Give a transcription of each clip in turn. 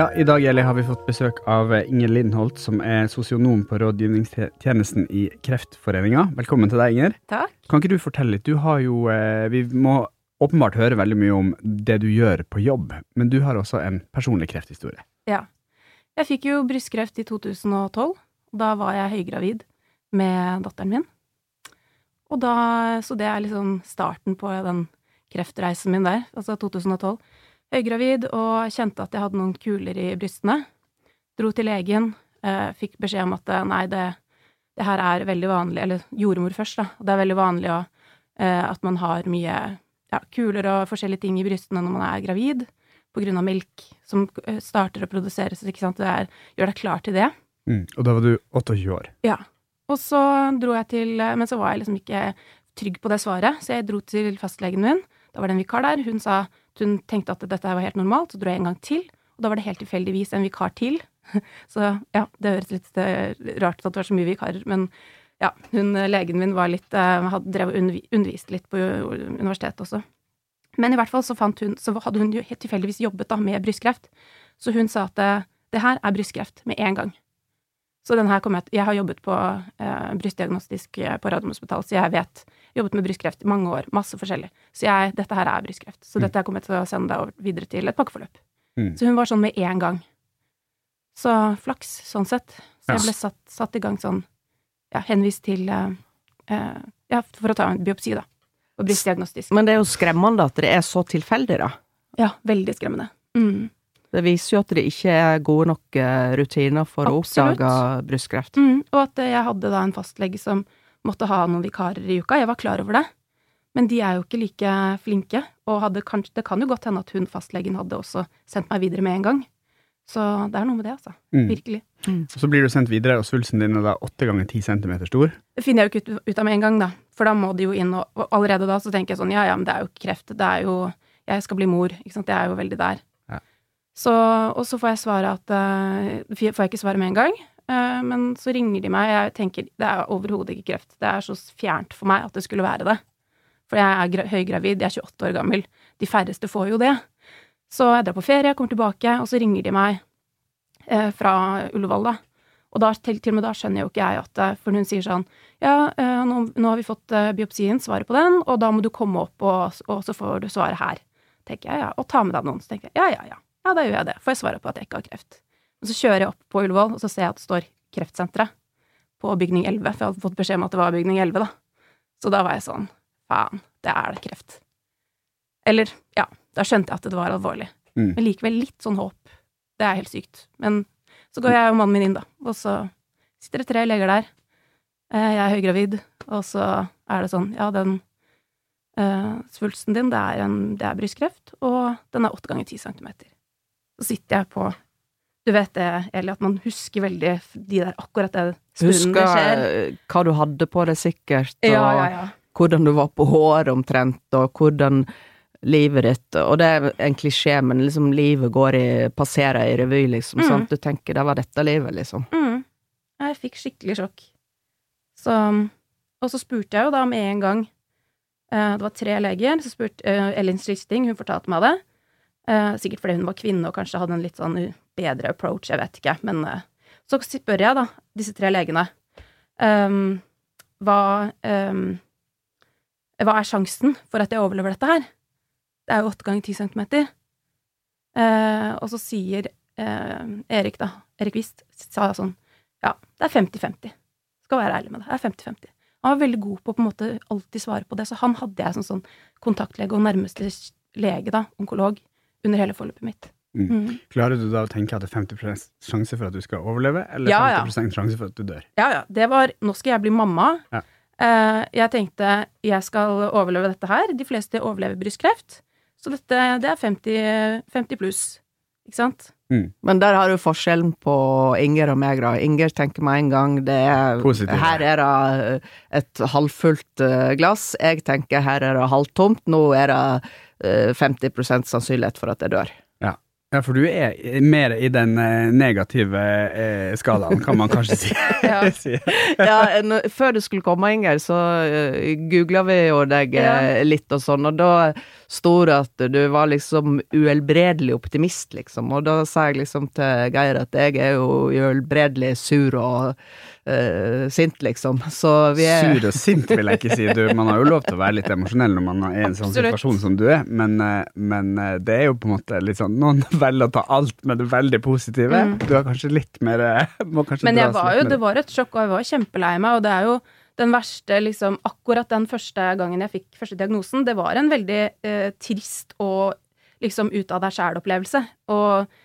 Ja, I dag Eli, har vi fått besøk av Inger Lindholt, som er sosionom på rådgivningstjenesten i Kreftforeninga. Velkommen til deg, Inger. Takk. Kan ikke du fortelle litt? Du har jo eh, Vi må åpenbart høre veldig mye om det du gjør på jobb, men du har også en personlig krefthistorie. Ja. Jeg fikk jo brystkreft i 2012. Da var jeg høygravid med datteren min. Og da, så det er liksom starten på den kreftreisen min der, altså 2012. Høygravid og kjente at jeg hadde noen kuler i brystene. Dro til legen, eh, fikk beskjed om at eh, nei, det, det, her er veldig vanlig, eller jordmor først, da. Det er veldig vanlig å, eh, at man har mye ja, kuler og forskjellige ting i brystene når man er gravid, på grunn av melk som starter å produseres, ikke sant. Det er, gjør deg klar til det. Mm. Og da var du 28 år. Ja. Og så dro jeg til Men så var jeg liksom ikke trygg på det svaret, så jeg dro til fastlegen min. Da var det en vikar der. Hun sa hun tenkte at dette var helt normalt. Så dro jeg en gang til, og da var det helt tilfeldigvis en vikar til. Så ja, det høres litt eh, rart ut at det var så mye vikarer, men ja, hun, legen min var litt uh, hadde drevet og underviste litt på universitetet også. Men i hvert fall så, hun, så hadde hun jo helt tilfeldigvis jobbet da med brystkreft, så hun sa at det her er brystkreft med en gang. Så den her kom jeg Jeg har jobbet på eh, brystdiagnostisk på Radiumhospitalet, så jeg vet Jobbet med brystkreft i mange år, masse forskjellig. Så jeg Dette her er brystkreft. Så mm. dette kommer jeg til å sende deg videre til et pakkeforløp. Mm. Så hun var sånn med en gang. Så flaks, sånn sett. Så jeg ble satt, satt i gang sånn Ja, henvist til eh, eh, Ja, for å ta en biopsi, da. Og brystdiagnostisk. Men det er jo skremmende at det er så tilfeldig, da. Ja, veldig skremmende. Mm. Det viser jo at det ikke er gode nok eh, rutiner for Absolutt. å oppdage brystkreft. Mm, og at jeg hadde da en fastlege som måtte ha noen vikarer i uka. Jeg var klar over det. Men de er jo ikke like flinke, og kanskje, det kan jo godt hende at hun fastlegen hadde også sendt meg videre med en gang. Så det er noe med det, altså. Mm. Virkelig. Mm. Så blir du sendt videre, og svulsten din er da åtte ganger ti centimeter stor? Det finner jeg jo ikke ut, ut, av med en gang, da. For da må de jo inn, og, og allerede da så tenker jeg sånn ja ja, men det er jo ikke kreft, det er jo Jeg skal bli mor, ikke sant. Jeg er jo veldig der. Så, og så får jeg svare at uh, Får jeg ikke svare med en gang. Uh, men så ringer de meg. Jeg tenker det er overhodet ikke kreft. Det er så fjernt for meg at det skulle være det. For jeg er høygravid, jeg er 28 år gammel. De færreste får jo det. Så jeg drar på ferie, jeg kommer tilbake, og så ringer de meg uh, fra Ullevål, da. Og da, til, til, og med da skjønner jo ikke jeg at For hun sier sånn Ja, nå, nå, har vi fått biopsien, svaret på den, og da må du komme opp, og, og så får du svaret her. Tenker jeg, ja. Og ta med deg noen. Så tenker jeg ja, ja, ja. Ja, da gjør jeg det. Får jeg svaret på at jeg ikke har kreft. Og så kjører jeg opp på Ullevål, og så ser jeg at det står Kreftsenteret på bygning 11, for jeg hadde fått beskjed om at det var bygning 11, da. Så da var jeg sånn faen, det er det kreft. Eller, ja, da skjønte jeg at det var alvorlig. Mm. Men likevel litt sånn håp. Det er helt sykt. Men så går jeg og mannen min inn, da, og så sitter det tre leger der. Eh, jeg er høygravid, og så er det sånn, ja, den uh, svulsten din, det er, en, det er brystkreft, og den er åtte ganger ti centimeter så sitter jeg på Du vet det, Eli, at man husker veldig de der akkurat det stunden det skjer. Husker hva du hadde på deg, sikkert, og ja, ja, ja. hvordan du var på håret omtrent, og hvordan livet ditt Og det er en klisjé, men liksom livet går i passerer i revy, liksom. Mm. Sant? Du tenker 'det var dette livet', liksom. Mm. Jeg fikk skikkelig sjokk. Så Og så spurte jeg jo da med en gang eh, Det var tre leger. Så spurte uh, Ellen Slisting, hun fortalte meg det. Uh, sikkert fordi hun var kvinne og kanskje hadde en litt sånn bedre approach, jeg vet ikke. Men uh, så spør jeg da disse tre legene um, hva, um, hva er sjansen for at jeg overlever dette her? Det er jo åtte ganger ti centimeter. Uh, og så sier Erik, da, Erik Wist, sa sånn Ja, det er 50-50. Skal være ærlig med deg. Det er 50-50. Han var veldig god på på en måte alltid svare på det, så han hadde jeg som sånn kontaktlege og nærmeste lege, da, onkolog, under hele forløpet mitt. Mm. Mm. Klarer du da å tenke at det er 50% sjanse for at du skal overleve, eller ja, 50 ja. sjanse for at du dør? Ja, ja. Det var Nå skal jeg bli mamma. Ja. Uh, jeg tenkte jeg skal overleve dette her. De fleste overlever brystkreft. Så dette, det er 50, 50 pluss. Ikke sant? Mm. Men der har du forskjellen på Inger og meg, da. Inger tenker med en gang det er Positiv, Her er det et halvfullt eh, glass. Jeg tenker her er det halvtomt. Nå er det 50 eh, sannsynlighet for at jeg dør. Ja. Ja, for du er mer i den eh, negative eh, skalaen, kan man kanskje si. Ja. Ja, en, før du skulle komme, Inger, så uh, googla vi jo deg Ja. litt og sånn, og da sto det at du var liksom uhelbredelig optimist, liksom, og da sa jeg liksom til Geir at jeg er jo uhelbredelig sur og eh, sint, liksom, så vi er Sur og sint vil jeg ikke si. Du, man har jo lov til å være litt emosjonell når man er i en sånn Absolutt. situasjon som du er, men, eh, men eh, det er jo på en måte litt sånn Noen velger å ta alt med det veldig positive. Mm. Du er kanskje litt mer må kanskje Men jeg var jo, det var et sjokk, og jeg var kjempelei meg, og det er jo den verste, liksom, akkurat den første gangen jeg fikk første diagnosen, det var en veldig eh, trist og liksom ut av deg sjæl-opplevelse. Og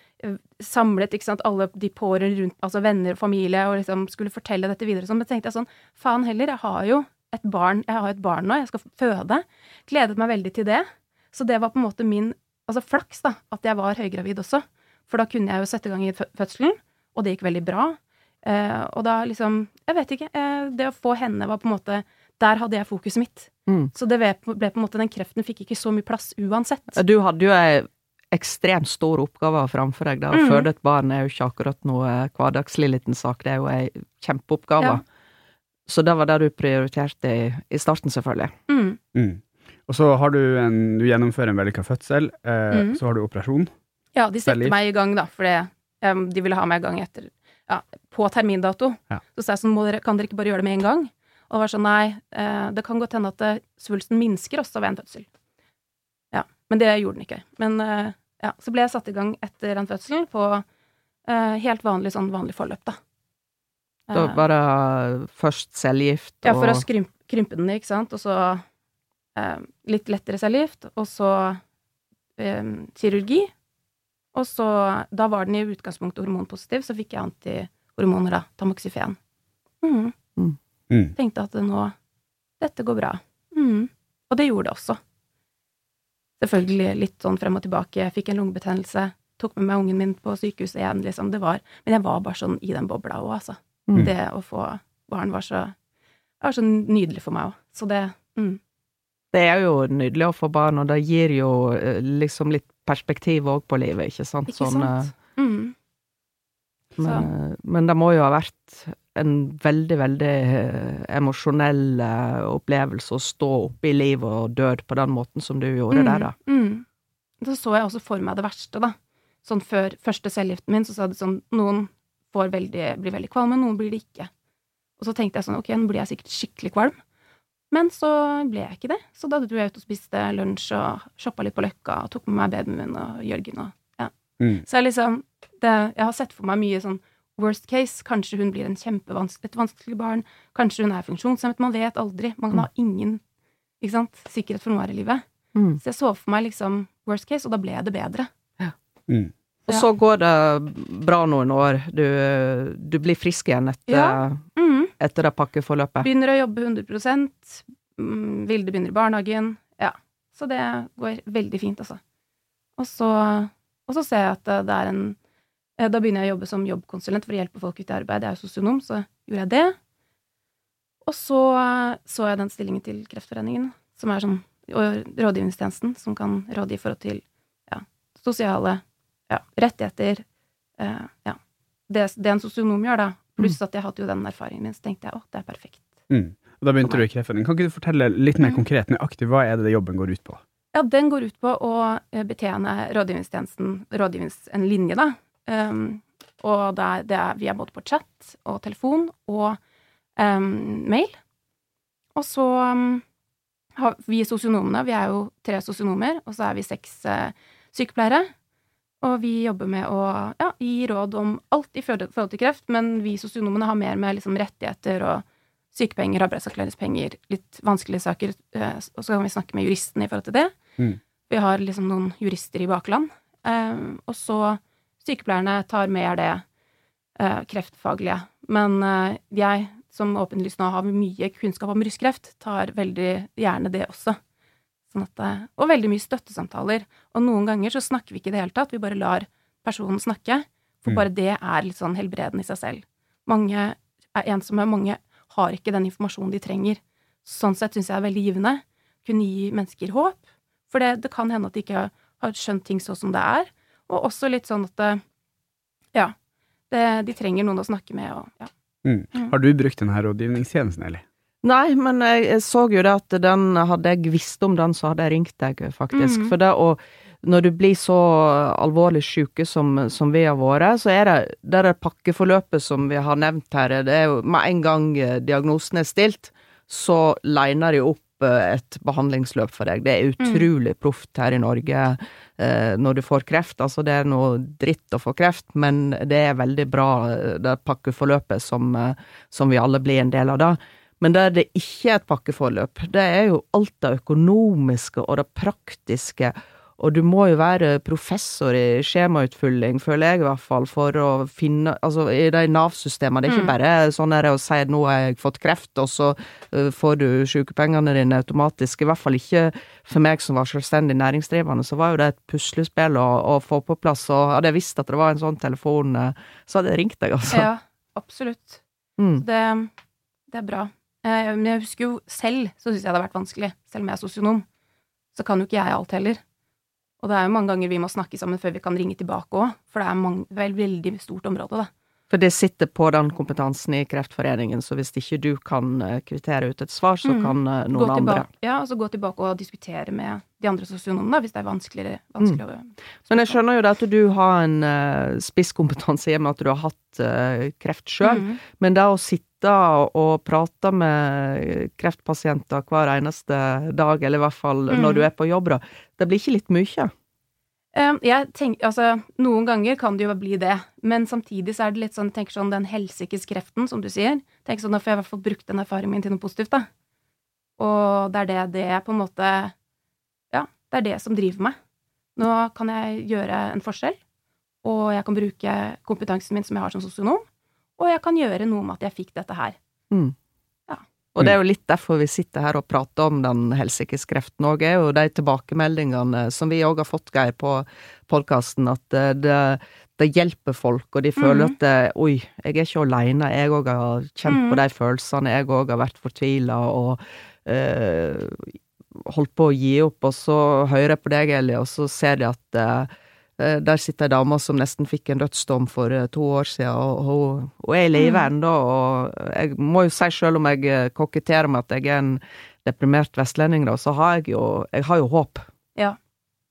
samlet, ikke sant, alle de pårørende rundt, altså venner og familie, og liksom skulle fortelle dette videre sånn. Men tenkte jeg sånn, faen heller, jeg har jo et barn, jeg har et barn nå, jeg skal føde. Gledet meg veldig til det. Så det var på en måte min, altså flaks da, at jeg var høygravid også. For da kunne jeg jo sette i gang i fødselen, og det gikk veldig bra. Eh, og da liksom Jeg vet ikke. Eh, det å få henne var på en måte Der hadde jeg fokuset mitt. Mm. Så det ble, ble på en måte Den kreften fikk ikke så mye plass uansett. Du hadde jo ei ekstremt stor oppgave framfor deg. da. Å Mhm. føde et barn er jo ikke akkurat noe hverdagslig liten sak, det er jo ei kjempeoppgave. Ja. Så det var det du prioriterte i, i starten, selvfølgelig. Mm. Mm. Og så har du en Du gjennomfører en vellykka fødsel, eh, Mm. så har du operasjon. Ja, de setter meg i gang, da, for de ville ha meg i gang etter Ja, på termindato. Ja. Så sa jeg sånn, må dere, kan dere ikke bare gjøre det med en gang? Og var sånn, nei, eh, det kan godt hende at eh, svulsten minsker også ved en fødsel. Ja, men det gjorde den ikke. Men eh, ja, så ble jeg satt i gang etter en fødsel på uh, helt vanlig sånn vanlig forløp, da. Da Eh, var det først cellegift og Ja, for å skrympe, krympe den, ikke sant, og så eh, litt lettere cellegift, og så eh, kirurgi. Og så, da var den i utgangspunktet hormonpositiv, så fikk jeg antihormoner, da, tamoxifen. Mm. Mm. Tenkte at nå, dette går bra. Mm. Og det gjorde det også. Selvfølgelig litt sånn frem og tilbake, jeg fikk en lungebetennelse, tok med meg ungen min på sykehuset igjen, liksom, det var, men jeg var bare sånn i den bobla òg, altså. Mm. Det å få barn var så, det var så nydelig for meg òg. Så det mm. Det er jo nydelig å få barn, og det gir jo eh, liksom litt perspektiv òg på livet, ikke sant? Ikke Sånn, sant? Mm. eh, Men, men det må jo ha vært en veldig, veldig eh, emosjonell eh, opplevelse å stå oppe i liv og død på den måten som du gjorde mm. der, da. Mm. Så så jeg også for meg det verste, da. Sånn før første cellegiften min, så sa det sånn Noen får veldig, blir veldig kvalme, noen blir det ikke. Og så tenkte jeg sånn, ok, nå blir jeg sikkert skikkelig kvalm. Men så ble jeg ikke det. Så da dro jeg ut og spiste lunsj og shoppa litt på Løkka og tok med meg babyen min og Jørgen og ja. Mm. Så jeg liksom det, Jeg har sett for meg mye sånn worst case. Kanskje hun blir en kjempevanskelig, et vanskelig barn. Kanskje hun er funksjonshemmet. Man vet aldri. Man kan ha ingen ikke sant, sikkerhet for noe her i livet. Mm. Så jeg så for meg liksom worst case, og da ble det bedre. Mm. Og så går det bra noen år. Du, du blir frisk igjen etter, Ja. Mm. etter det pakkeforløpet. Begynner å jobbe 100 mm, Vilde begynner i barnehagen. Ja. Så det går veldig fint, altså. Og så, og så ser jeg at det- er en Da begynner jeg å jobbe som jobbkonsulent for å hjelpe folk ut i arbeid. Jeg er jo sosionom, så gjorde jeg det. Og så så jeg den stillingen til Kreftforeningen, som er sånn rådgivningstjenesten, som kan rådgi i forhold til ja, sosiale ja, rettigheter. Eh, ja. Det, det en sosionom gjør, da. Pluss at jeg hadde jo den erfaringen min, så tenkte jeg å, det er perfekt. Mm. Og da begynte du i Kreftforeningen. Kan ikke du fortelle litt mer Mm. konkret nøyaktig hva er det jobben går ut på? Ja, den går ut på å eh, betjene rådgivningstjenesten, rådgivnings, en linje, da. Um, og det er, det er, vi er både på chat og telefon og um, mail. Og så um, har vi sosionomene, vi er jo tre sosionomer, og så er vi seks uh, sykepleiere. Og vi jobber med å ja, gi råd om alt i forhold til kreft, men vi sosionomene har mer med liksom, rettigheter og sykepenger, arbeidsavklaringspenger, litt vanskelige saker. Uh, Og så kan vi snakke med juristene i forhold til det. Mm. Vi har liksom noen jurister i bakland. Um, og så sykepleierne tar mer det eh, kreftfaglige. Men eh, jeg, som åpenlyst nå har mye kunnskap om brystkreft, tar veldig gjerne det også. Sånn at, eh, og veldig mye støttesamtaler. Og noen ganger så snakker vi ikke i det hele tatt, vi bare lar personen snakke. For Mm. bare det er litt sånn helbredende i seg selv. Mange er ensomme, mange har ikke den informasjonen de trenger. Sånn sett syns jeg er veldig givende. Kunne gi mennesker håp. For det, det kan hende at de ikke har skjønt ting sånn som det er. Og også litt sånn at Ja. Det, de trenger noen å snakke med, og ja. Mm. Mm. Har du brukt denne rådgivningstjenesten, Eli? Nei, men jeg, så jo det at den Hadde jeg visst om den, så hadde jeg ringt deg, faktisk. Mm. For det å Når du blir så alvorlig syke som, som vi har vært, så er det det der pakkeforløpet som vi har nevnt her, det er jo med en gang eh, diagnosen er stilt, så liner de opp eh, et behandlingsløp for deg. Det er utrolig proft her i Norge eh, når du får kreft. Altså, det er noe dritt å få kreft, men det er veldig bra, eh, det pakkeforløpet som, eh, som vi alle blir en del av da. Men der det ikke er et pakkeforløp, det er jo alt det økonomiske og det praktiske, og du må jo være professor i skjemautfylling, føler jeg i hvert fall, for å finne Altså, i de Nav-systemene, det er ikke Mm. bare sånn der å si at nå har jeg fått kreft, og så uh, får du sykepengene dine automatisk. I hvert fall ikke for meg som var selvstendig næringsdrivende, så var jo det et puslespill å, å få på plass, og hadde jeg visst at det var en sånn telefon, eh, så hadde jeg ringt deg, altså. Ja, absolutt. Mm. Det, det er bra. Eh, Men jeg husker jo selv, så syns jeg det har vært vanskelig. Selv om jeg er sosionom, så kan jo ikke jeg alt heller. Og det er jo mange ganger vi må snakke sammen før vi kan ringe tilbake òg, for det er mange, vel, veldig stort område, da. For det sitter på den kompetansen i Kreftforeningen, så hvis ikke du kan eh, kvittere ut et svar, så Mm. kan noen tilbake, andre. ja, altså gå tilbake og diskutere med de andre sosionomene, hvis det er vanskeligere. vanskeligere mm. Men jeg skjønner jo det at du har en uh, spisskompetanse i og med at du har hatt uh, kreft sjøl, mm. men det å sitte og prate med kreftpasienter hver eneste dag, eller i hvert fall Mm. når du er på jobb, da, det blir ikke litt mye? Jeg tenker, altså, Noen ganger kan det jo bli det, men samtidig så er det litt sånn, tenk tenker sånn den helsikes kreften, som du sier. tenk sånn, Da får jeg i hvert fall brukt den erfaringen min til noe positivt, da. Og det er det det på en måte Ja, det er det som driver meg. Nå kan jeg gjøre en forskjell, og jeg kan bruke kompetansen min som jeg har som sosionom, og jeg kan gjøre noe med at jeg fikk dette her. Og det er jo litt derfor vi sitter her og prater om den helsikes kreften òg, er jo de tilbakemeldingene som vi òg har fått, Geir, på podkasten, at eh, det, det hjelper folk, og de føler mm. at det, oi, jeg er ikke aleine, jeg òg har kjent på Mhm. de følelsene, jeg òg har vært fortvila og eh, holdt på å gi opp, og så hører jeg på deg, Eli, og så ser de at eh, der sitter ei dame som nesten fikk en dødsdom for eh, to år siden, og hun, hun er i live Mm. ennå, og jeg må jo si sjøl om jeg eh, koketterer med at jeg er en deprimert vestlending, da, så har jeg jo, jeg har jo håp.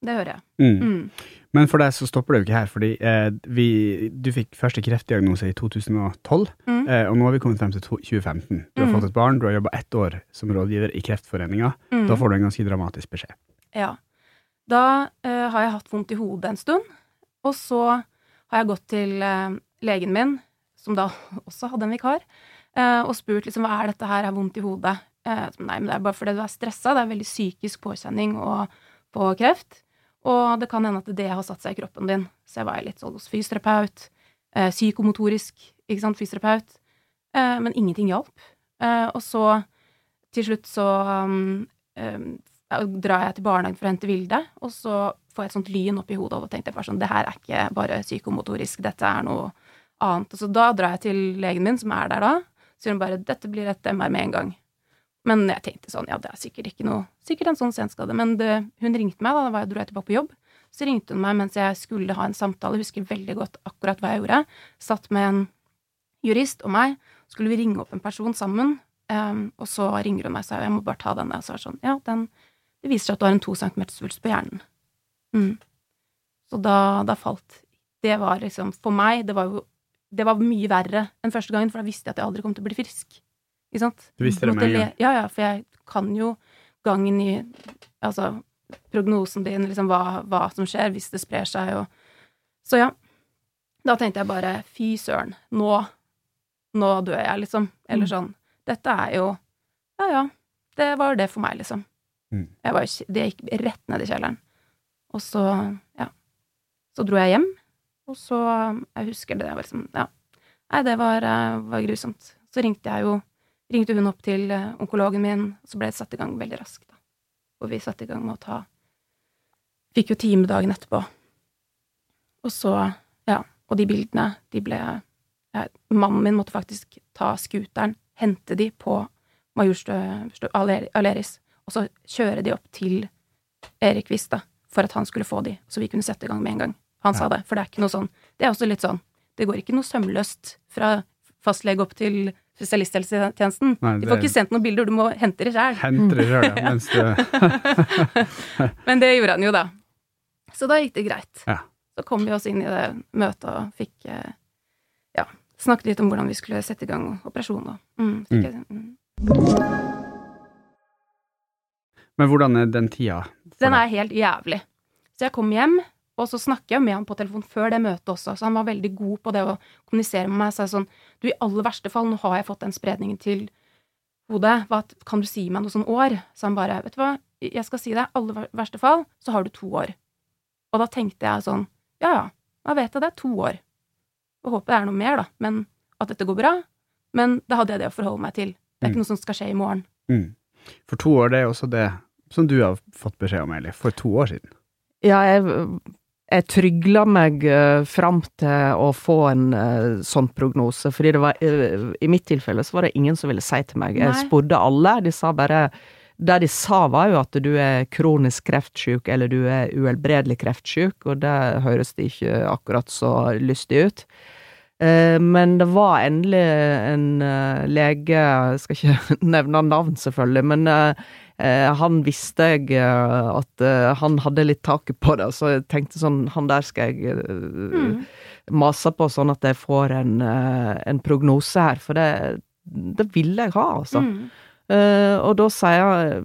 Det hører jeg. Mm. Mm. Men for deg så stopper det jo ikke her, fordi eh, vi, du fikk første kreftdiagnose i 2012, Mm. eh, og nå har vi kommet frem til to- 2015. Du har Mm. fått et barn, du har jobba ett år som rådgiver i Kreftforeninga. Mm. Da får du en ganske dramatisk beskjed. Ja. Da eh, har jeg hatt vondt i hodet en stund, og så har jeg gått til eh, legen min, som da også hadde en vikar, eh, og spurt liksom hva er dette her, jeg har vondt i hodet. Eh, nei, men det er bare fordi du er stressa, det er veldig psykisk påkjenning og, på kreft, og det kan hende at det har satt seg i kroppen din. Så jeg var litt sånn hos fysioterapeut, eh, psykomotorisk, ikke sant, fysioterapeut, eh, men ingenting hjalp. Og så til slutt så um, drar jeg til barnehagen for å hente Vilde, og så får jeg et sånt lyn opp i hodet, og tenkte jeg bare sånn, det her er ikke bare psykomotorisk, dette er noe annet. Og så da drar jeg til legen min, som er der da, så sier hun bare, dette blir et MR med en gang. Men jeg tenkte sånn, ja, det er sikkert ikke noe, sikkert en sånn senskade, men det, hun ringte meg da, da dro jeg tilbake på jobb, så ringte hun meg mens jeg skulle ha en samtale, jeg husker veldig godt akkurat hva jeg gjorde, satt med en jurist og meg, skulle vi ringe opp en person sammen, um, og så ringer hun meg og sa, jeg må bare ta denne, og så var sånn, ja, den, det viser seg at du har en to centimeter svulst på hjernen. Mm. Så da, da falt Det var liksom For meg, det var jo Det var mye verre enn første gangen, for da visste jeg at jeg aldri kom til å bli frisk. Ikke sant? Du visste det med en gang. Ja, ja, for jeg kan jo gangen i Altså prognosen din, liksom hva, hva som skjer hvis det sprer seg og Så ja. Da tenkte jeg bare fy søren, nå Nå dør jeg, liksom. Eller Mm. sånn. Dette er jo Ja, ja. Det var det for meg, liksom. Mm. Jeg var, det gikk rett ned i kjelleren. Og så, ja. Så dro jeg hjem, og så Jeg husker det, det var liksom Ja. Nei, det var, eh, var grusomt. Så ringte jeg jo Ringte hun opp til eh, onkologen min, og så ble det satt i gang veldig raskt, da. Og vi satte i gang med å ta Fikk jo time dagen etterpå. Og så, ja. Og de bildene, de ble ja, Mannen min måtte faktisk ta scooteren, hente de på Majorstø Aleris, og så kjøre de opp til Erik Vista for at han skulle få de, så vi kunne sette i gang med en gang. Han sa det, for det er ikke noe sånn Det er også litt sånn Det går ikke noe sømløst fra fastlege opp til spesialisthelsetjenesten. Nei, Du får ikke sendt noen bilder, du må hente det sjøl. Henter det sjøl, ja. Du Men det gjorde han jo, da. Så da gikk det greit. Ja. Så kom vi oss inn i det møtet og fikk eh, ja, snakket litt om hvordan vi skulle sette i gang operasjonen. Mm, jeg- mm. Men hvordan er den tida? Den er helt jævlig. Så jeg kom hjem, og så snakker jeg med han på telefon før det møtet også, så han var veldig god på det å kommunisere med meg. Så jeg sånn, du, i aller verste fall, nå har jeg fått den spredningen til hodet, hva, kan du si meg noe sånn år? Så han bare, vet du hva, jeg skal si deg, aller verste fall, så har du to år. Og da tenkte jeg sånn, ja ja, da vet jeg det, to år. Og håper det er noe mer, da, men at dette går bra. Men da hadde jeg det å forholde meg til. Det er Mm. ikke noe som skal skje i morgen. Mm. For to år, det er også det som du har fått beskjed om, Eli, for to år siden. Ja, jeg, jeg trygla meg uh, fram til å få en eh, sånn prognose, fordi det var eh, I mitt tilfelle så var det ingen som ville si til meg. Jeg spurte alle, de sa bare Det de sa, var jo at du er kronisk kreftsyk, eller du er uhelbredelig kreftsyk, og det høres det ikke akkurat så lystig ut. Eh, Men det var endelig en eh, lege, jeg skal ikke nevne navn selvfølgelig, men eh, han visste jeg at han hadde litt taket på det, så jeg tenkte sånn, han der skal jeg Mm. mase på sånn at jeg får en, en prognose her, for det, det vil jeg ha, altså. Mm. Uh, og da sier jeg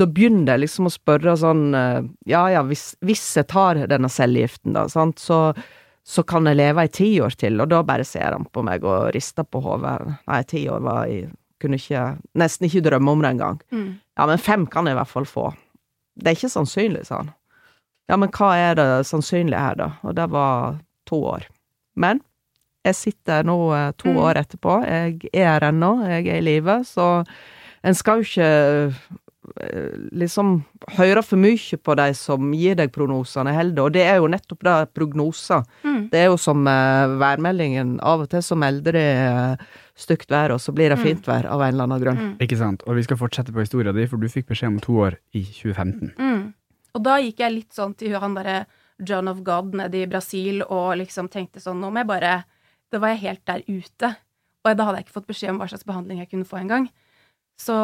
Da begynner jeg liksom å spørre sånn uh, Ja ja, hvis, hvis jeg tar denne cellegiften, da, sant, så, så kan jeg leve i ti år til. Og da bare ser han på meg og rister på hodet. Nei, ti år var jeg Kunne ikke Nesten ikke drømme om det engang. Mm. Ja, men fem kan jeg i hvert fall få. Det er ikke sannsynlig, sa han. Ja, men hva er det sannsynlige her, da? Og det var to år. Men jeg sitter nå eh, to Mm. år etterpå. Jeg er her ennå, jeg er i live, så en skal jo ikke liksom høre for mye på de som gir deg prognosene heller, og det er jo nettopp det, prognoser. Mm. Det er jo som eh, værmeldingen. Av og til så melder de eh, stygt vær, og så blir det Mm. fint vær av en eller annen grunn. Mm. Ikke sant? Og vi skal fortsette på historia di, for du fikk beskjed om to år i 2015. Mm. Og da gikk jeg litt sånn til han derre John of God nede i Brasil og liksom tenkte sånn Nå må jeg bare Da var jeg helt der ute. Og da hadde jeg ikke fått beskjed om hva slags behandling jeg kunne få engang. Så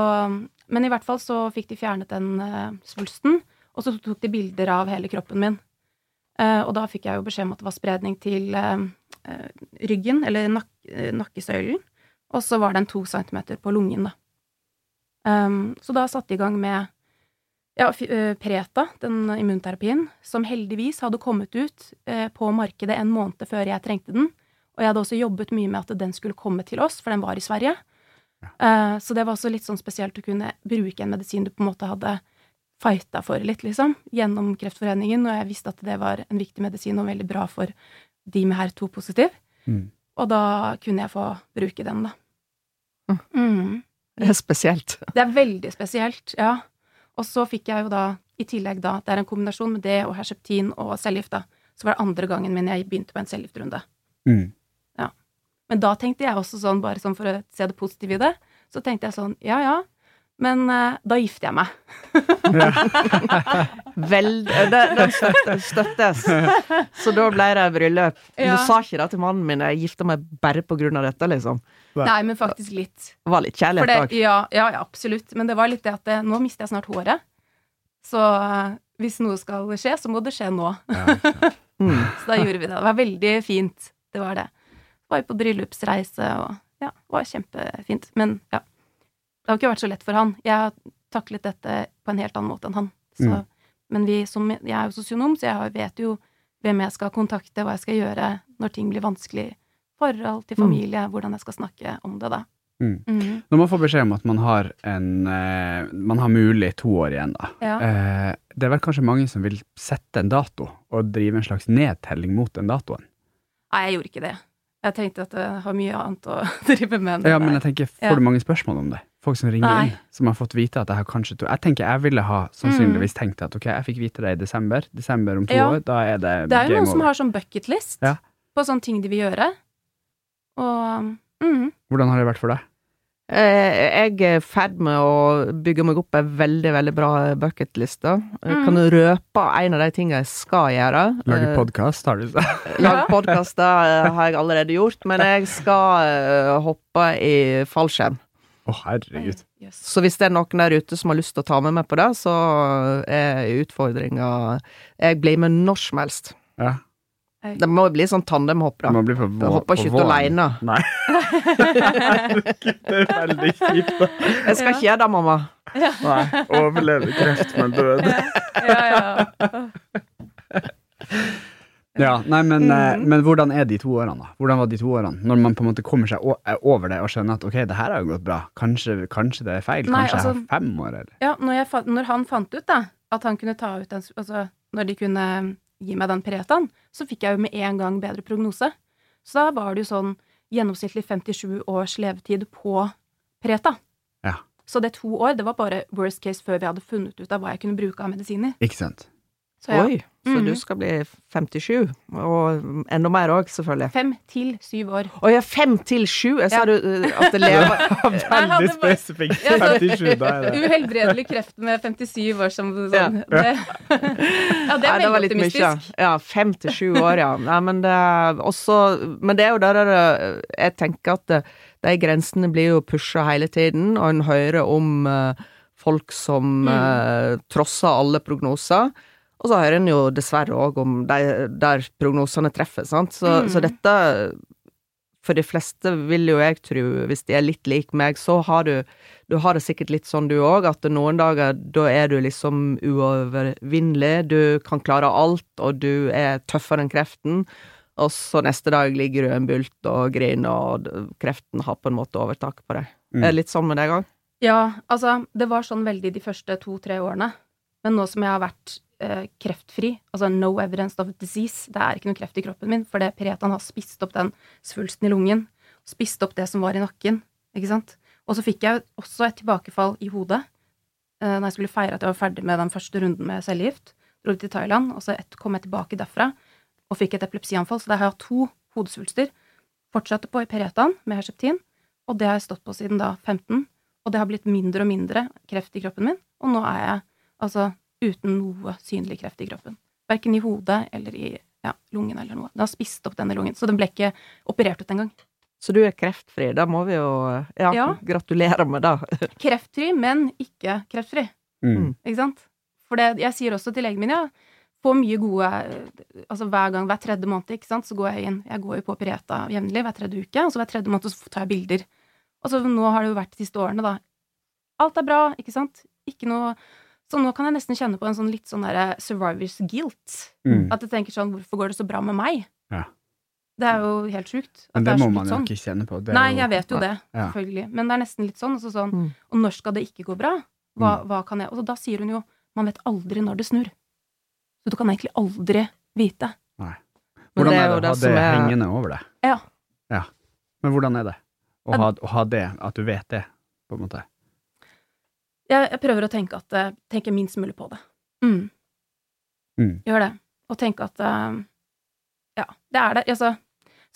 Men i hvert fall så fikk de fjernet den uh, svulsten, og så tok de bilder av hele kroppen min. Uh, og da fikk jeg jo beskjed om at det var spredning til uh, ryggen, eller nak nakkesøylen. Og så var den to centimeter på lungen, da. Um, så da satte de i gang med ja, Preta, den immunterapien, som heldigvis hadde kommet ut på markedet en måned før jeg trengte den. Og jeg hadde også jobbet mye med at den skulle komme til oss, for den var i Sverige. Eh, så det var også litt sånn spesielt å kunne bruke en medisin du på en måte hadde fighta for litt, liksom, gjennom Kreftforeningen, og jeg visste at det var en viktig medisin og veldig bra for de med HER2-positiv. Mm. Og da kunne jeg få bruke den, da. Mm. Mm. Det er spesielt. Det er veldig spesielt, ja. Og så fikk jeg jo da, i tillegg da, det er en kombinasjon med det og Herseptin og cellegift, da. Så var det andre gangen min jeg begynte på en cellegiftrunde. Mm. Men da tenkte jeg også sånn, bare sånn for å se det positive i det, så tenkte jeg sånn, ja ja, men uh, da gifter jeg meg. Vel, det, den støttes, støttes. Så da ble det bryllup. Ja. Du sa ikke det til mannen min, jeg gifta meg bare på grunn av dette, liksom. Nei. Men faktisk litt. Det var litt kjærlighet det, òg. ja, ja, ja, absolutt. Men det var litt det at det, nå mister jeg snart håret. Så eh, hvis noe skal skje, så må det skje nå. Ja. Mm. Så da gjorde vi det. Det var veldig fint. Det var det. Var på bryllupsreise og ja, det var kjempefint. Men ja. Det har ikke vært så lett for han. Jeg har taklet dette på en helt annen måte enn han. Så, Mm. Men vi som, jeg er jo sosionom, så jeg vet jo hvem jeg skal kontakte, hva jeg skal gjøre når ting blir vanskelig. Forhold til Mm. familie, hvordan jeg skal snakke om det, da. Mm. Mm. Når man får beskjed om at man har en eh, Man har mulig to år igjen, da. Ja. Eh, det er vel kanskje mange som vil sette en dato, og drive en slags nedtelling mot den datoen. Nei, jeg gjorde ikke det. Jeg tenkte at jeg har mye annet å drive med. enn Ja, men jeg tenker, får du mange spørsmål om det? Folk som ringer Nei. inn, som har fått vite at jeg har kanskje to Jeg tenker jeg ville ha sannsynligvis tenkt at ok, jeg fikk vite det i desember. Desember om to Mm. Ja. år, da er det, Det er jo game noen som har sånn bucketlist Ja. på sånne ting de vil gjøre. Og mm, Hvordan har det vært for deg? Eh, Jeg er i ferd med å bygge meg opp ei veldig, veldig bra bucketliste. Jeg Mm. Kan du røpe en av de tingene jeg skal gjøre? Lage Eh, podkast, har du sagt. Lage podkaster har jeg allerede gjort, men jeg skal eh, hoppe i fallskjerm. Å, herregud. Yes. Så hvis det er noen der ute som har lyst til å ta med meg på det, så er utfordringa Jeg blir med når som helst. Ja. Det må bli sånn tandemhopp, da. Man blir på, Jeg vå- hopper ikke ut aleine. Nei. Det er veldig kjipt. da. Jeg skal ikke gjøre det, mamma. Nei. Overleve kreft, men død. Ja, ja. Ja, nei, men, eh, Mhm. men hvordan er de to årene, da? Hvordan var de to årene? Når man på en måte kommer seg eh, over det og skjønner at ok, det her har jo gått bra. Kanskje, kanskje det er feil? Nei, Kanskje jeg altså- har fem år, eller? Ja, når, jeg, fa- når han fant ut da, at han kunne ta ut den Altså, når de kunne gi meg den Peretaen, så fikk jeg jo med en gang bedre prognose. Så da var det jo sånn gjennomsnittlig 57 års levetid på Pereta. Ja. Så det to år, det var bare worst case før vi hadde funnet ut av hva jeg kunne bruke av medisiner. Ikke sant? Så ja, Oi, så Mhm. du skal bli 57, og enda mer òg, selvfølgelig. fem til syv år. Å ja, fem til sju? Jeg sa Ja. du uh, at det lever Veldig spesifikt. Ja, 57, da er det Uhelbredelig kreft med 57 år som sånn. Ja. Det, ja, det er veldig var veldig litt mye. optimistisk. Ja, fem til sju år, ja. Nei, men det også Men det er jo der Jeg tenker at det, de grensene blir jo pusha hele tiden, og en hører om uh, folk som Mm. uh, trosser alle prognoser. Og så hører en jo dessverre òg om de der prognosene treffer, sant. Så, Mm. så dette For de fleste vil jo jeg tro, hvis de er litt lik meg, så har du Du har det sikkert litt sånn du òg, at noen dager da er du liksom uovervinnelig, du kan klare alt, og du er tøffere enn kreften. Og så neste dag ligger du en bult og griner, og kreften har på en måte overtak på deg. Mm. Er det litt sånn med deg òg? Ja, altså, det var sånn veldig de første to-tre årene. Men nå som jeg har vært eh, kreftfri, altså no evidence of disease, det er ikke noe kreft i kroppen min, for det Peretan har spist opp den svulsten i lungen, spist opp det som var i nakken, ikke sant? Og så fikk jeg også et tilbakefall i hodet, eh, når jeg skulle feire at jeg var ferdig med den første runden med cellegift. Dro til Thailand, og så et, kom jeg tilbake derfra og fikk et epilepsianfall, så da har jeg hatt to hodesvulster. Fortsatte på peretan med Herceptin, og det har jeg stått på siden da 15, og det har blitt mindre og mindre kreft i kroppen min, og nå er jeg altså uten noe synlig kreft i kroppen. Verken i hodet eller i ja, lungen eller noe. Den har spist opp denne lungen, så den ble ikke operert ut engang. Så du er kreftfri. Da må vi jo Ja, Ja. gratulere med det. Kreftfri, men ikke kreftfri. Mm. Ikke sant? For det, jeg sier også til legen min, ja, på mye gode Altså hver gang, hver tredje måned, ikke sant, så går jeg inn. Jeg går jo på Pireta jevnlig hver tredje uke, og så hver tredje måned så tar jeg bilder. Og så nå har det jo vært de siste årene, da. Alt er bra, ikke sant? Ikke noe Så nå kan jeg nesten kjenne på en sånn litt sånn derre survivors guilt. Mm. At jeg tenker sånn, hvorfor går det så bra med meg? Ja. Det er jo helt sjukt. Men det det må man jo sånn. ikke kjenne på. Det er Nei, jo- jeg vet jo det, Ja. selvfølgelig. Men det er nesten litt sånn. Altså sånn Mm. Og når skal det ikke gå bra? Hva, Mm. hva kan jeg Og da sier hun jo man vet aldri når det snur. Så du kan egentlig aldri vite. Nei. Hvordan det er er det å det ha som det er- hengende over deg? Ja. Ja. Men hvordan er det å ha, å ha det, at du vet det, på en måte? Jeg, jeg prøver å tenke at eh, Tenke minst mulig på det. Mm. Mm. Gjør det. Og tenke at eh, Ja, det er det. Altså,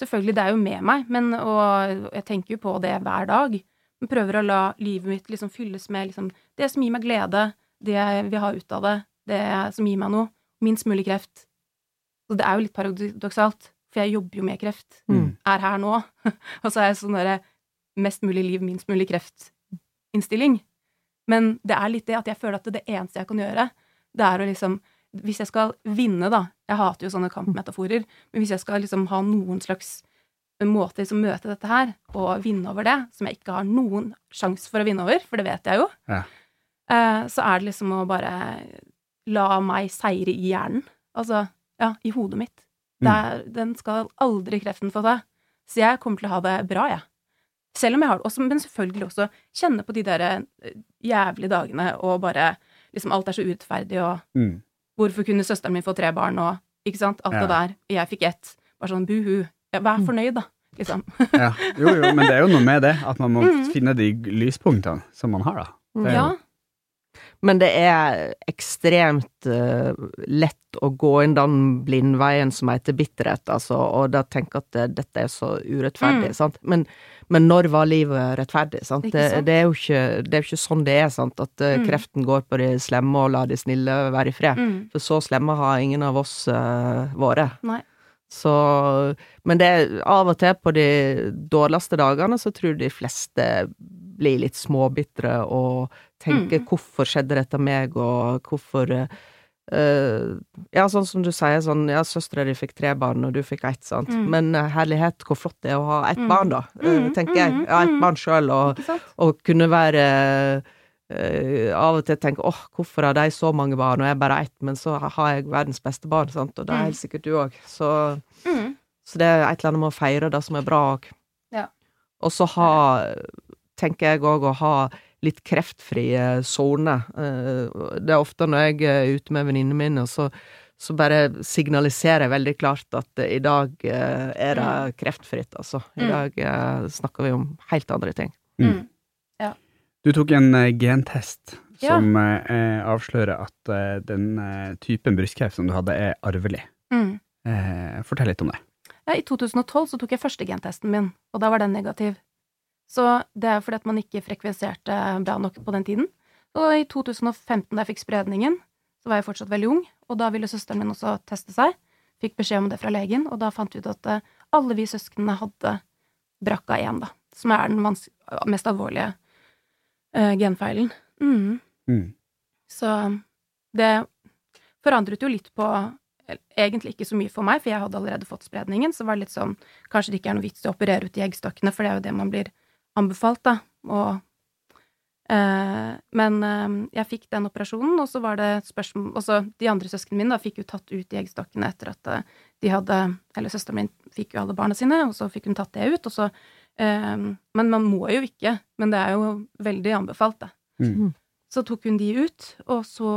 selvfølgelig, det er jo med meg, men og jeg tenker jo på det hver dag. Men prøver å la livet mitt liksom fylles med liksom, det som gir meg glede, det jeg vil ha ut av det, det som gir meg noe. Minst mulig kreft. Så det er jo litt paradoksalt, for jeg jobber jo med kreft. Mm. Er her nå. og så er jeg sånn derre mest mulig liv, minst mulig kreft-innstilling. Men det er litt det at jeg føler at det eneste jeg kan gjøre, det er å liksom Hvis jeg skal vinne, da Jeg hater jo sånne kampmetaforer, men hvis jeg skal liksom ha noen slags måte liksom møte dette her, og vinne over det, som jeg ikke har noen sjanse for å vinne over, for det vet jeg jo, Ja. eh, så er det liksom å bare la meg seire i hjernen. Altså, ja, i hodet mitt. Det er, Den skal aldri kreften få ta. Så jeg kommer til å ha det bra, jeg. Selv om jeg har det også, men selvfølgelig også kjenne på de der eh, jævlige dagene og bare liksom alt er så urettferdig, og Mm. hvorfor kunne søsteren min få tre barn, og ikke sant, alt Ja. det der. Jeg fikk ett. Bare sånn buhu. Ja, vær fornøyd, da, liksom. Ja. Jo, jo, men det er jo noe med det, at man må Mm. finne de lyspunktene som man har, da. Det er Ja. jo- Men det er ekstremt uh, lett å gå inn den blindveien som heter bitterhet, altså, og da tenke at det, dette er så urettferdig, mm. sant. Men, men, når var livet rettferdig, sant? sant? Det, det, er jo ikke, det er ikke sånn det er, sant, at uh, kreften går på de slemme og lar de snille være i fred. Mm. For så slemme har ingen av oss uh, vært. Nei. Så Men det er av og til på de dårligste dagene så tror de fleste blir litt småbitre og tenker mm. 'hvorfor skjedde dette meg', og hvorfor uh, Ja, sånn som du sier, sånn Ja, søstera di fikk tre barn, og du fikk ett, sant, mm. men uh, herlighet, hvor flott det er å ha ett mm. barn, da, uh, tenker jeg. Ja, ett barn sjøl, og, og, kunne være av og til tenke 'åh, hvorfor har de så mange barn, og jeg bare ett', men så har jeg verdens beste barn, sant, og det er helt sikkert du òg. Så, så det er et eller annet med å feire det som er bra òg. Ja. Og så ha tenker jeg òg å ha litt kreftfrie soner. Eh, det er ofte når jeg er ute med venninnene mine, så, så bare signaliserer jeg veldig klart at i dag eh, er det mm. kreftfritt, altså. I mm. dag eh, snakker vi om helt andre ting. Mm. mm. Ja. Du tok en gentest som ja. avslører at den typen brystkreft som du hadde, er arvelig. Mm. fortell litt om det. Ja, I 2012 så tok jeg første gentesten min, og da var den negativ. Så det er fordi at man ikke frekvenserte bra nok på den tiden. Og i 2015, da jeg fikk spredningen, så var jeg fortsatt veldig ung, og da ville søsteren min også teste seg. Fikk beskjed om det fra legen, og da fant vi ut at eh, alle vi søsknene hadde BRCA1, da, som er den mest alvorlige uh, genfeilen. Mm. Mm. Så det forandret jo litt på Egentlig ikke så mye for meg, for jeg hadde allerede fått spredningen. Så var det litt sånn Kanskje det ikke er noe vits i å operere ut de eggstokkene, for det er jo det man blir anbefalt, da. Og, eh, men eh, jeg fikk den operasjonen, og så var det spørsmål Og så de andre søsknene mine da, fikk jo tatt ut de eggstokkene etter at eh, de hadde Eller søsteren min fikk jo alle barna sine, og så fikk hun tatt det ut, og så eh, Men man må jo ikke. Men det er jo veldig anbefalt, da. Mm. Så tok hun de ut, og så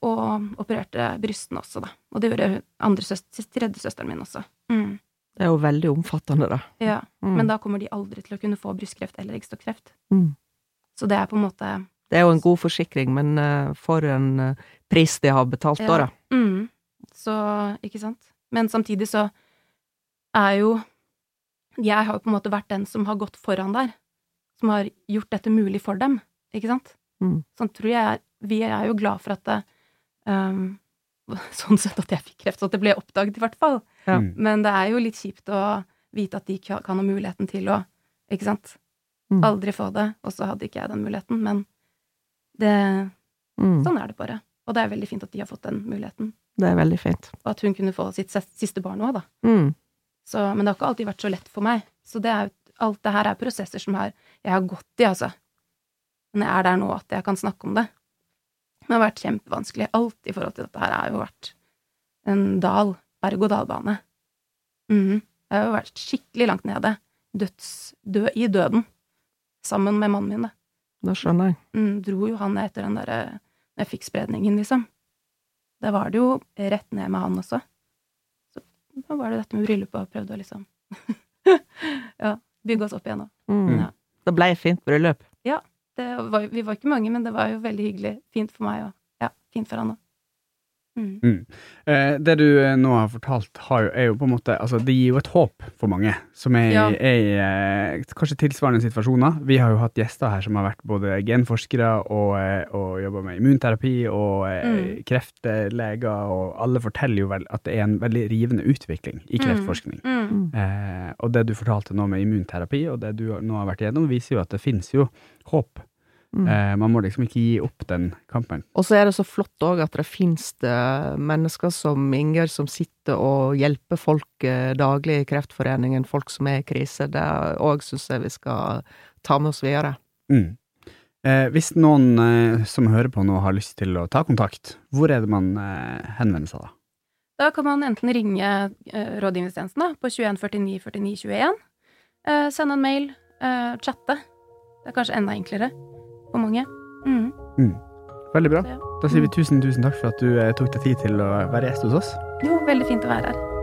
og opererte brystene også, da. Og det gjorde andre søster, tredje søsteren min også. Mm. Det er jo veldig omfattende, da. Ja, mm. men da kommer de aldri til å kunne få brystkreft eller eggstokkreft. Mm. Så det er på en måte Det er jo en god forsikring, men uh, for en uh, pris de har betalt ja. da, da. Mm. Så, ikke sant. Men samtidig så er jo Jeg har jo på en måte vært den som har gått foran der. Som har gjort dette mulig for dem, ikke sant? Mm. Sånn tror jeg Vi er jo glad for at det um, sånn sett at jeg fikk kreft, så at det ble oppdaget, i hvert fall. Ja. Mm. Men det er jo litt kjipt å vite at de kan ha muligheten til å Ikke sant? Mm. Aldri få det, og så hadde ikke jeg den muligheten. Men det mm. Sånn er det bare. Og det er veldig fint at de har fått den muligheten. Det er veldig fint. Og at hun kunne få sitt siste barn òg, da. Mm. Så, men det har ikke alltid vært så lett for meg. Så det er, alt det her er prosesser som har, jeg har gått i, altså. Men jeg er der nå at jeg kan snakke om det. Det har vært kjempevanskelig. Alt i forhold til dette her har jo vært en dal. Berg-og-dal-bane. Mm. Jeg har jo vært skikkelig langt nede. Døds, død, I døden. Sammen med mannen min, da. Da skjønner jeg. Mm, dro jo han etter den derre Når jeg fikk spredningen, liksom. Da var det jo rett ned med han også. Så da var det dette med bryllupet og prøvde å liksom Ja, bygge oss opp igjen, òg. Mm. Ja. Det ble et fint bryllup. Ja. Var, vi var ikke mange, men det var jo veldig hyggelig. Fint for meg, og ja, fint for han òg. Mm. Mm. Eh, det du eh, nå har fortalt, har, er jo på en måte Altså, det gir jo et håp for mange som er, ja. er i eh, kanskje tilsvarende situasjoner. Vi har jo hatt gjester her som har vært både genforskere og, eh, og jobba med immunterapi og eh, mm. kreftleger, og alle forteller jo vel at det er en veldig rivende utvikling i mm. kreftforskning. Mm. Eh, og det du fortalte nå med immunterapi, og det du nå har vært igjennom, viser jo at det finnes jo håp. Mm. Eh, man må liksom ikke gi opp den kampen. Og så er det så flott òg at det finnes det mennesker som Inger, som sitter og hjelper folk eh, daglig i Kreftforeningen, folk som er i krise. Det òg syns jeg vi skal ta med oss videre. Mm. Eh, hvis noen eh, som hører på nå har lyst til å ta kontakt, hvor er det man eh, henvender seg da? Da kan man enten ringe eh, rådgivningstjenesten på 21 49 49 21, sende en mail, chatte. Det er kanskje enda enklere for mange. Mm. Mm. Veldig bra. Da sier vi tusen, tusen takk for at du eh, tok deg tid til å være gjest hos oss. Jo, veldig fint å være her.